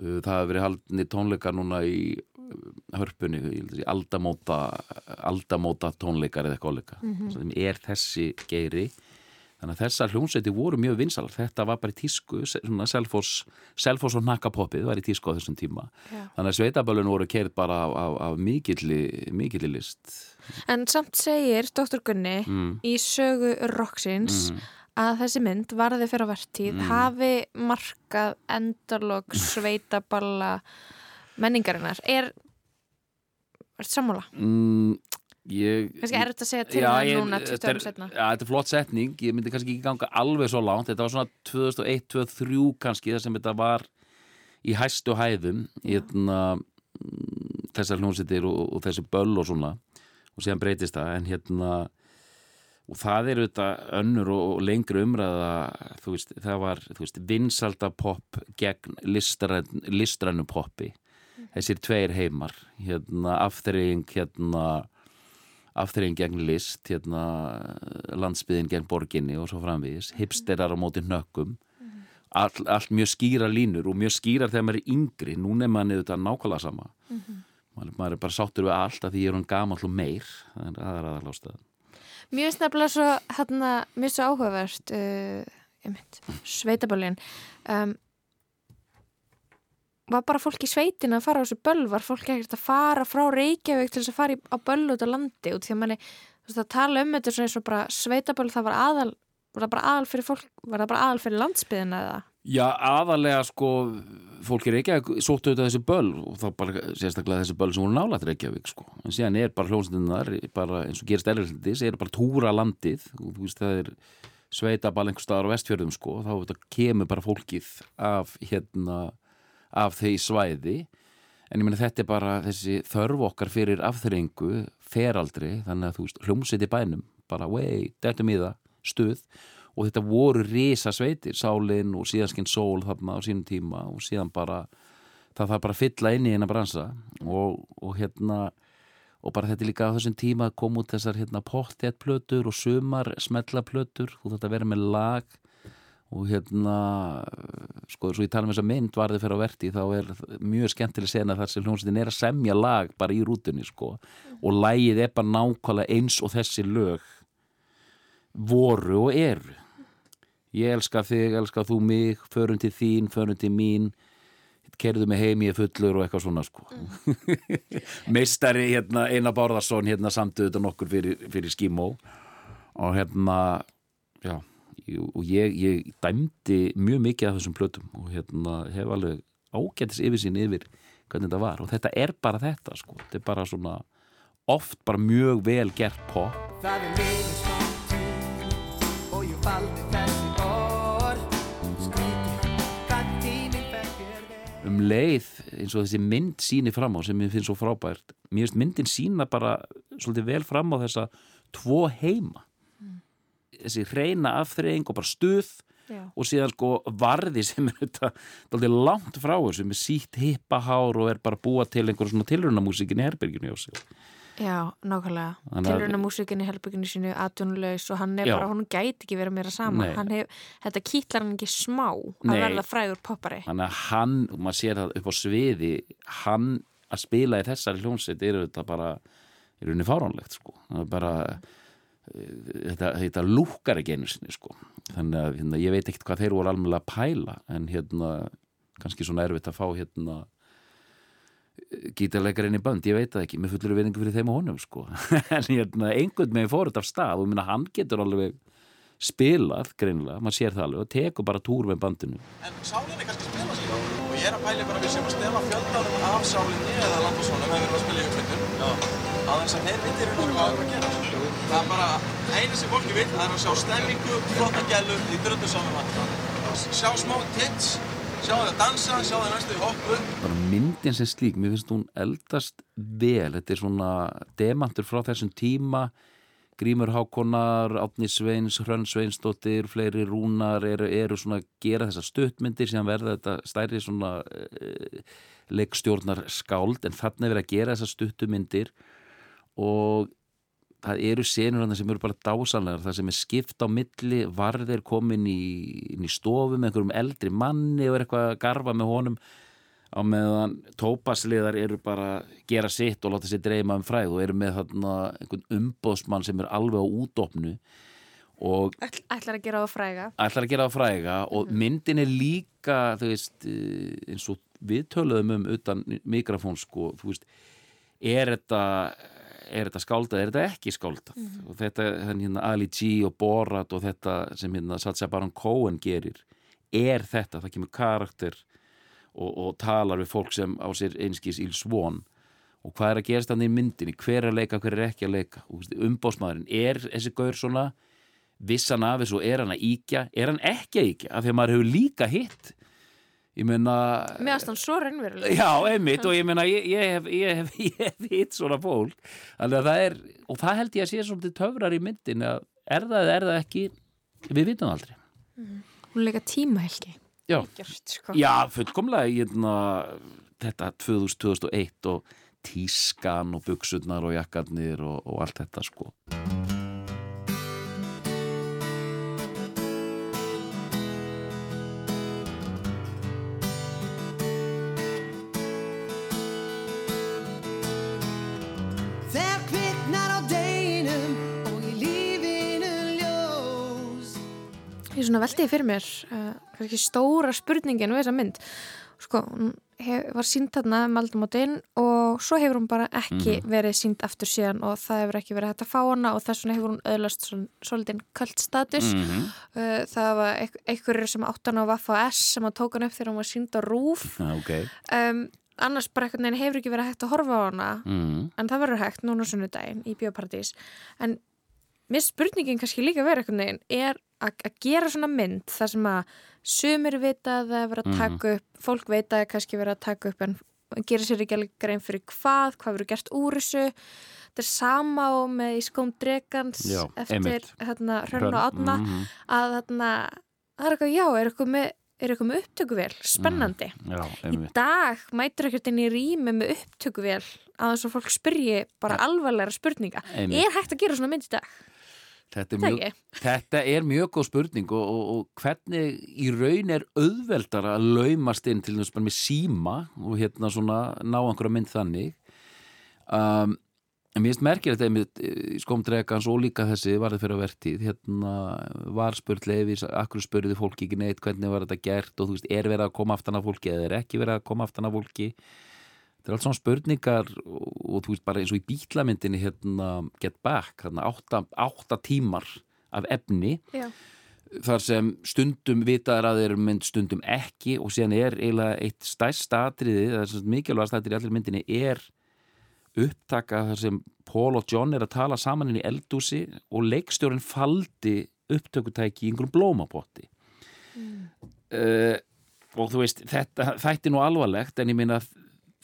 það hefur verið haldni tónleikar núna í uh, hörpunni, í aldamóta aldamóta tónleikar eða áleika mm -hmm. sem er þessi geiri þannig að þessar hljómsveiti voru mjög vinsalar þetta var bara í tísku Selfos og Nakapoppið var í tísku á þessum tíma Já. þannig að sveitabölun voru kert bara af, af, af mikilli mikilli list En samt segir Dr. Gunni mm. í sögu Roxins mm. Að þessi mynd varði fyrir að verðtíð mm. hafi markað endalog sveitaballa menningarinnar. Er Ertu sammála? Mm, ég... Kannski er þetta að segja til það núna 20 þetta er- árum setna Já, þetta er flott setning, ég myndi kannski ekki ganga alveg svo langt, þetta var svona 2001, 2003 kannski, þar sem þetta var í hæstu hæðum hérna, mm, þessar hljómsveitir og, og þessi böll og svona. Og síðan breytist það, en hérna og það er auðvitað önnur og, lengri umræða þú veist, það var, veist, vinsaldapopp gegn listræn, listrænu poppi. Þessir tveir heimar hérna, afþreying hérna afþreying gegn list hérna, landsbyðin gegn borginni og svo framvegis, hipsterar á móti hnökkum. All, allt mjög skýra línur og mjög skýrar þegar maður er yngri. Núna er maður auðvitað nákvæmlega sama. Maður, maður er bara sáttur við allt að því er hann gamall og meir. Það er það finnst nefnilega svo, hérna, finnst svo áhugavert uh, sveitaböllin um, var bara fólk í sveitin að fara á þessu böll? Var fólk ekkert að fara frá Reykjavík til þess að fara í, á böll út á landi? Út því að manni, þú veist að tala um þetta svona eins og bara sveitaböll það var aðal var það bara aðal fyrir fólk, var það bara aðal fyrir landsbyðina eða? Já, aðalega sko fólk er Reykjavík sóttu auðvitað þessi böll og þá bara sérstaklega þessi böll sem voru nálægt Reykjavík sko, en síðan er bara hljómsnirnar bara eins og gerist erlendis, er bara túra landið og þú veist það er sveitaball einhver staðar á vestfjörðum sko þá þetta kemur bara fólkið af hérna, af þeir svæði. En ég meina þetta er bara þessi þörf okkar fyrir afþreyingu feraldri, þannig að þú veist hljómsveit í bænum, bara wey, þetta miða stuð og þetta voru risa sveitir, sálinn og síðanskinn sól þarna á sínum tíma og síðan bara, það þarf bara að fylla inn í eina bransa og, og hérna og bara þetta líka á þessum tíma að koma út þessar hérna pottéttplötur og sumar smellaplötur, þú þetta verður með lag og hérna sko, svo ég tala um þessa mynd varðið fyrir á verti þá er mjög skemmtileg sena þar sem hljómsveitin er að semja lag bara í rútunni sko og lagið er bara nákvæmlega eins og þessi lög voru og eru ég elska þig, elska þú mig förum til þín, förum til mín. Kerðu mig heim ég er fullur og eitthvað svona sko. Meistari hérna, Einar Bárðarsson hérna samtuð þetta nokkur fyrir, fyrir skímó. Og hérna já, og ég, ég dæmdi mjög mikið af þessum plötum og hérna hef alveg ágættis yfir sín yfir hvernig þetta var. Og þetta er bara þetta sko, þetta er bara svona oft bara mjög vel gert pop. Það er liðin smá tíð og ég faldi um leið eins og þessi mynd síni fram á sem ég finn svo frábært. Mér finnst myndin sína bara svolítið vel fram á þessa tvo heima. Þessi reyna afþreying og bara stuð Já. og síðan sko varði sem er þetta dálítið langt frá þessu með sítt hippahár og er bara búa til einhver svona tilrunamúsikin í herberginu hjá sig Já, nákvæmlega. Að- Tilruna músikinni í helbygginu sínu atvinnulegs og hann er Já. bara, hún gæti ekki verið meira. Hann hef, þetta kýtlar hann ekki smá að Nei. verða frægur poppari. þannig að hann, og maður sér það upp á sviði hann að spila í þessari hljómsveit er þetta bara er rauninni fáránlegt sko það er bara eh, þetta, þetta lúkar ekki einu sinni sko þannig að hérna, ég veit ekkert hvað þeir voru alveg að pæla en hérna kannski svona erfitt að fá hérna gítarleikarinn í bönd, ég veit það ekki með fullur vinningu fyrir þeim og honum sko. En hérna, einhvern meginn fór þetta af stað og minna, hann getur alveg spilað greinilega, maður sér það alveg og tekur bara túr með bandinu. En sálinni kannski spila sig og ég er að pæli bara við sem að stela fjöldanum af sálinni eða landasónum ef við erum að spila í á þess að þeir veitir hérna hvað er að gera. Það er bara, eini sem fólki vil það er að sjá stemmingu, flotta gælur í dröndu saman sjá smá tits sjá þau að dansa, sjá þau næstu í hoppu. Bara myndin sem slík, mér finnst hún eldast vel, þetta er svona demantur frá þessum tíma. Grímur Hákonar, Átni Sveins Hrönn Sveinsdóttir, fleiri rúnar eru, eru svona að gera þessar stuttmyndir sem verða þetta stærri svona uh, leikstjórnar skáld en þannig verið að gera þessar stuttumyndir og það eru senur hann sem eru bara dásanlegar það sem er skipt á milli varðir komin í, í stofu með einhverjum eldri manni og er eitthvað að garfa með honum. Á meðan tópasliðar eru bara að gera sitt og láta sér dreyma um fræð og eru með þarna einhvern umbóðsmann sem er alveg á Ætl, ætlar að gera það fræga. ætlar að gera það fræga og myndin er líka veist, eh, eins og við töluðum um utan mikrofón sko, er þetta er þetta skáldað, er þetta ekki skáldað? Og þetta, hérna Ali G og Borat og þetta sem hérna Satsa Baron Cohen gerir, er þetta. Það kemur karakter og, og talar við fólk sem á sér einskís íl svon og hvað er að gerast þannig í myndinni? Hver er að leika, hver er ekki að leika? Umbósmaðurinn, er þessi gaur svona? Vissan af þessu er hann að íkja er hann ekki að íkja, af því að maður hefur líka hitt ég meina Mér aðstæðan svo reynveruleg Já, einmitt og ég meina ég, ég hef, ég hef, ég hef hitt svona fólk. Það er, og það held ég að sé svolítið töfrar í myndin að er það eða er það ekki, við vitum aldrei. Mm. Hún leika tímahelgi. Já, Gjört, sko. Já fullkomlega ég, na, þetta 2001 og tískan og buksurnar og jakkarnir og, og allt þetta sko svona veltið fyrir mér uh, kannski stóra spurningin við þessa mynd sko, hún hef, var sínt þarna um aldamotinn og svo hefur hún bara ekki Mhm. verið sínt aftur síðan og það hefur ekki verið hægt að fá hana og þess vegna hefur hún öðlast svolítið kvöld status Mhm. uh, það var einhverjir sem áttan á Vaffa S sem að tók hann upp þegar hún var sínt á Rúf Já, ok um, annars bara einhvern veginn hefur ekki verið hægt að horfa á hana mm. en það verður hægt núna á sunnudaginn í Bíóparadís en mér spurningin kannski líka verið einhvern veginn er að gera svona mynd þar sem að sumir vita að það er verið að Mhm. taka upp fólk vita að kannski verið að taka upp en gera sér ekki alveg grein fyrir hvað hvað verður gert úr þessu þetta er sama og með í skóm dregans Já, eftir hérna, Hrönn og Átna mhm. að þarna, það er eitthvað, já, er eitthvað með er eitthvað með upptökuvél, spennandi Já, í dag mætur ekkert inn í rými með upptökuvél að þess að fólk spyrji bara alvarlega spurninga Einmitt. er hægt að gera svona mynd í dag? Þetta er, mjög, þetta er mjög góð spurning og, og, og hvernig í raun er auðveldar að laumast inn til þess bara með síma og hérna svona ná einhverja mynd þannig? Um, en mér finnst merkir þetta einmitt í skomdregans og líka þessi varðið fyrir að vertið hérna var spurt leifis, akkur spurði fólki ekki neitt hvernig var þetta gert og þú veist, er verið að koma aftan af fólki eða er ekki verið að koma aftan af fólki þetta er allt svona spurningar og, og þú veist bara eins og í bítlamyndinni hérna Get Back, hérna átta, átta tímar af efni Já. þar sem stundum vitaðar að þeir mynd stundum ekki og síðan er eiginlega eitt stærst atriði, það er svona mikilvægast atriði í allir myndinni er upptaka þar sem Paul og John er að tala saman inn í eldúsi og leikstjórin faldi upptökutæki í einhverjum blómapotti uh, og þú veist þetta þætti nú alvarlegt en ég minna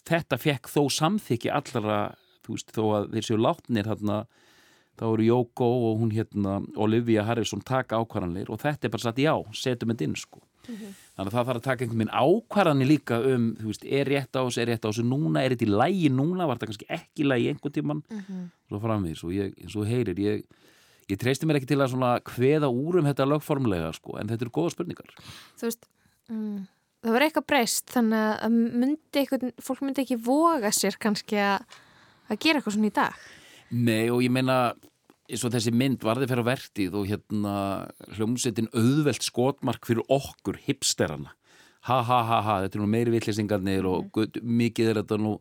þetta fekk þó samþykki allra þú veist þó að þeir séu látnir þarna þá eru Jóko og hún hérna Olivia Harrison taka ákvarðanleir og þetta er bara satt já, setjum þetta inn sko. Þannig að það þarf að taka einhvern veginn ákvarðanir líka um, þú veist, er rétt á þessu, er rétt á þessu núna, er þetta í lægi núna, var þetta kannski ekki í lægi einhvern tíman Mhm. svo framvís og ég, eins og heyrir ég, ég treysti mér ekki til að svona hveða úr um þetta lögformlega sko, en þetta eru góða spurningar. Þú veist mm, það var eitthvað breyst þannig að myndi eitthvað, fólk myndi ekki voga sér kannski að, að gera eitthvað svona í dag? Nei og ég meina eins og þessi mynd varði fyrir að vertið og hérna hljómsettin auðvelt skotmark fyrir okkur hipsterana. Ha ha ha ha, þetta er nú meiri vittlisingarnir og guð, mikið er þetta nú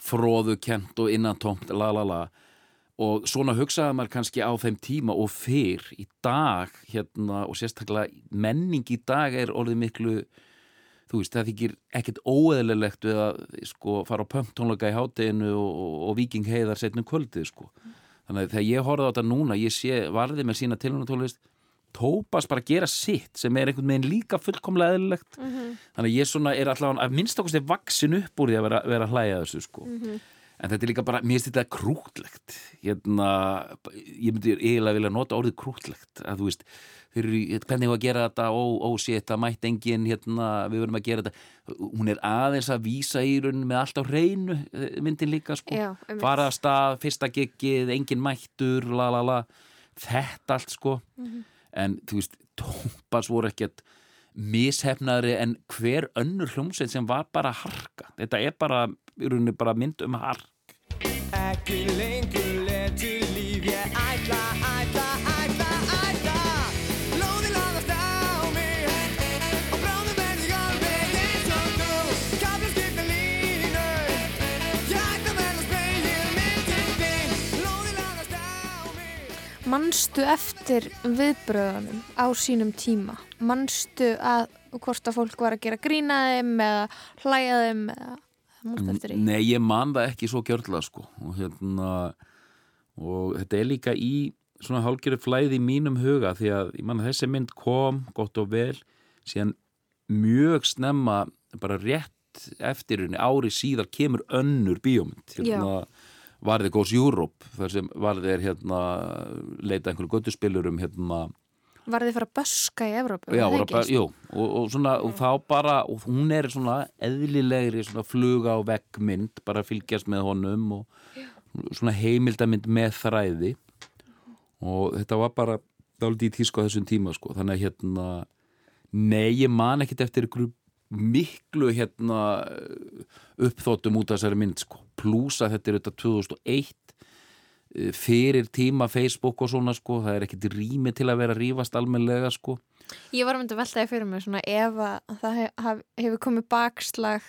fróðukent og innantómt la la la. Og svona hugsaði maður kannski á þeim tíma og fyrr í dag hérna og sérstaklega menning í dag er orðið miklu þú veist, það þykir ekkert óeðlilegt við að sko fara á pömptónleika í hátteginu og, og, og viking heiðar setnum kvöldið sko. Þannig að þegar ég horfði á þetta núna ég sé varðið með sína tilhörnatólist tópas bara að gera sitt sem er einhvern veginn líka fullkomlega eðlilegt. Mhm. þannig að ég svona er allavega að minnst okkur vaksin upp úr því að vera, vera hlæja þessu sko. Mhm. en þetta er líka bara, mér finnst þetta krútlegt. Hérna, ég myndi eiginlega vilja nota orðið krútlegt. Að þú veist, í- hvernig var að gera þetta? Ó, ó, shit, það mætti engin hérna, við verðum að gera þetta. Hún er aðeins að vísa í raunin með allt á hreinu eh, myndin líka sko. Já, einmitt. fara að stað, fyrsta giggið, engin mættur la la la, þetta allt sko. Mhm. en þú veist, tópas voru ekkert mishefnaðri en hver önnur hljómsveit sem var bara harka. Þetta er bara, í rauninni bara mynd um hark. Ekki lengur letur líf ég ætla, ætla, mig Manstu eftir viðbröðunum á sínum tíma? Manstu að hvort að fólk var að gera grína þeim eða hlæja þeim eða múst eftir í. Nei, ég man það ekki svo gjörla sko og hérna og þetta er líka í svona hálgjöru flæði í mínum huga því að ég man að þessi mynd kom gott og vel síðan mjög snemma bara rétt eftir henni ári síðar kemur önnur bíómynd hérna Varði Goes Europe þar sem Varði er hérna leita einhverju göttuspilurum hérna. Var þið fara að böska í Evrópu? Já, og, bara, jú, og, og, svona, og þá bara, og hún er svona eðlilegri svona fluga á veggmynd, bara fylgjast með honum og svona heimildamind með þræði. Og þetta var bara dálítið í tísku á þessum tíma sko, þannig að hérna nei, ég man ekkit eftir miklu hérna uppþóttum út af þessari mynd sko, plúsa þetta er þetta 2001 eh, fyrir tíma Facebook og svona sko, það er ekkit rými til að vera rífast almenlega sko. Ég var að mynda að veltaði fyrir mig svona ef að það hef, hefur komið bakslag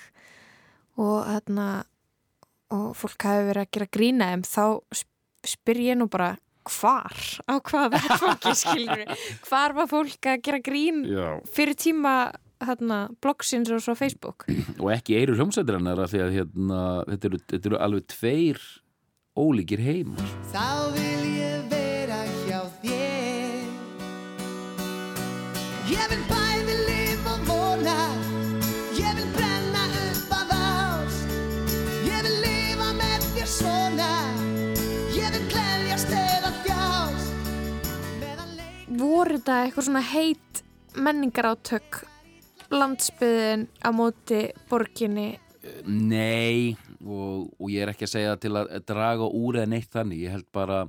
og hérna og fólk hafi verið að gera grína þeim þá sp- spyr ég nú bara hvar, á hvað þetta fólki skilur hvar var fólk að gera grín Já. fyrir tíma hérna, bloggsins og svo Facebook. Og ekki eiru hljómsættirannar af því að hérna, þetta, eru, þetta eru alveg tveir ólíkir heimar. Þá vil ég vera hjá þér. Ég vil bæði lifa og vona. Ég vil brenna upp af ást. Ég vil lifa með þér svona. Ég vil gleðjast eða þjást. Voru þetta eitthvað svona heit menningarátök landsbyðin á móti borginni Nei og, og ég er ekki að segja til að draga úr eða neitt þannig ég held bara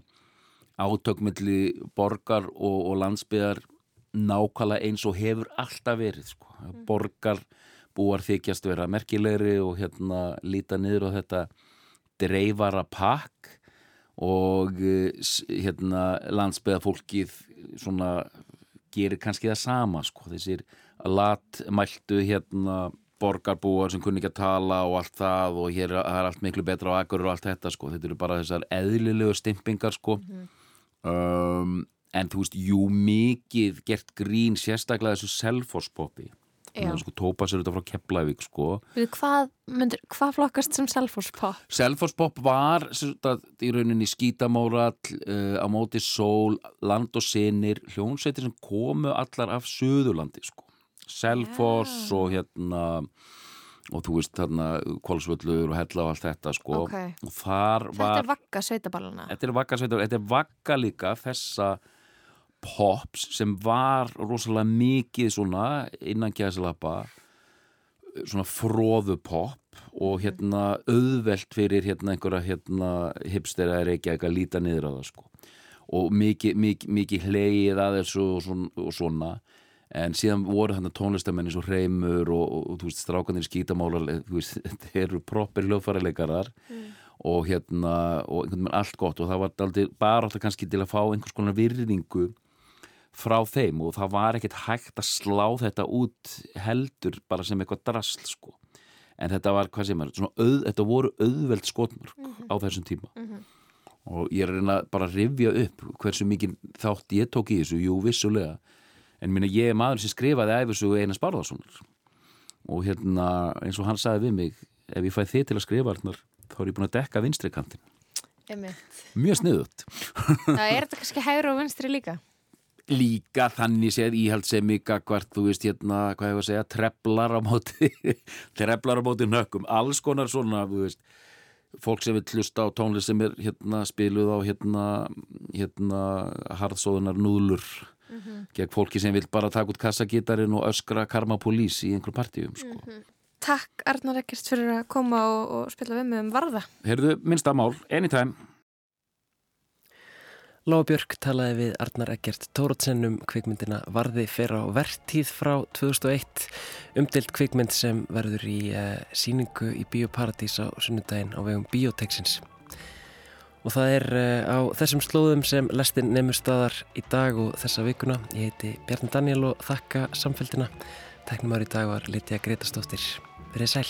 átökmilli borgar og, og landsbyðar nákvæmlega eins og hefur alltaf verið sko. borgar búar þykjast vera merkilegri og hérna líta niður á þetta dreifara pakk og eh, hérna landsbyðafólkið svona gerir kannski það sama sko. þessir latmæltu hérna borgarbúar sem kunni ekki að tala og allt það og hér er, það er allt miklu betra á akkur og allt þetta sko, þetta eru bara þessar eðlilegu stimpingar sko um, en þú veist, jú mikið gert grín sérstaklega þessu self-force-poppi Já. sko, tópa sér þetta frá Keflavík sko hvað, myndir, hvað flokkast sem self-force-pop? Selfoss-pop var sagt, í rauninni skítamórall uh, á móti sól, land og sinir hljónsveitir sem komu allar af Suðurlandi sko. Selfoss og hérna og þú veist þarna Kolsvöllur og Hella og allt þetta sko. Ok. og þar Þetta var er vakka sveitaballana þetta er vakka sveitar, þetta er vakka líka þessa pops sem var rosalega mikið svona innan gæðslappa svona fróðu pop og hérna auðvelt fyrir hérna einhverja hérna hipstera er ekki eitthvað að líta niður á það sko. Og mikið, mikið, mikið hleið að þessu og svona, og svona en síðan voru þarna tónlistamenni svo hreimur og, og, og þú veist strákanir skítamálar þú veist, þetta eru proppir hljóðfæraleikarar og hérna og einhvern veginn allt gott og það var aldrei bara alltaf kannski til að fá einhvers konar virðingu frá þeim og það var ekkert hægt að slá þetta út heldur bara sem eitthvað drasl sko. En þetta var hvað sem er, auð, þetta voru auðveld skotmörk á þessum tíma. Og ég er að reyna bara að rifja upp hversu mikið þátt ég tók í þessu, jú vissulega en minna ég er maður sem skrifaði æfisugu Einar Spárðarssonar og hérna eins og hann sagði við mig ef ég fæ þið til að skrifa Arnar, þá er ég búin að dekka vinstri kantin mjög sniðut Það er þetta kannski hægur og vinstri líka? Líka þannig séð íhaldsemi gagvart, þú veist hérna, hvað ég var að segja treflar á móti treflar á móti nökkum, alls konar svona þú veist, fólk sem vil hlusta á tónlist sem er hérna spiluð á hérna, hérna harðsóðunar núðlur gegn fólki sem vil bara taka út kassagítarinn og öskra karma pólís í einhver partíum sko. Takk Arnar Ekkert fyrir að koma og, og spila við mig um varða Heyrðu, minnsta mál, anytime Lóa Björk talaði við Arnar Eggert Tórótsen um kvikmyndina Varði fyrir á vertíð frá 2001 umdilt kvikmynd sem verður í uh, síningu í Bíóparadís á sunnudaginn á vegum Bíótexins. Og það er uh, á þessum slóðum sem lestin nefnur staðar í dag og þessa vikuna. Ég heiti Bjarni Daniel og þakka samfélgina. Teknumar í dag var Lítja Gretastóttir. Verið sæl.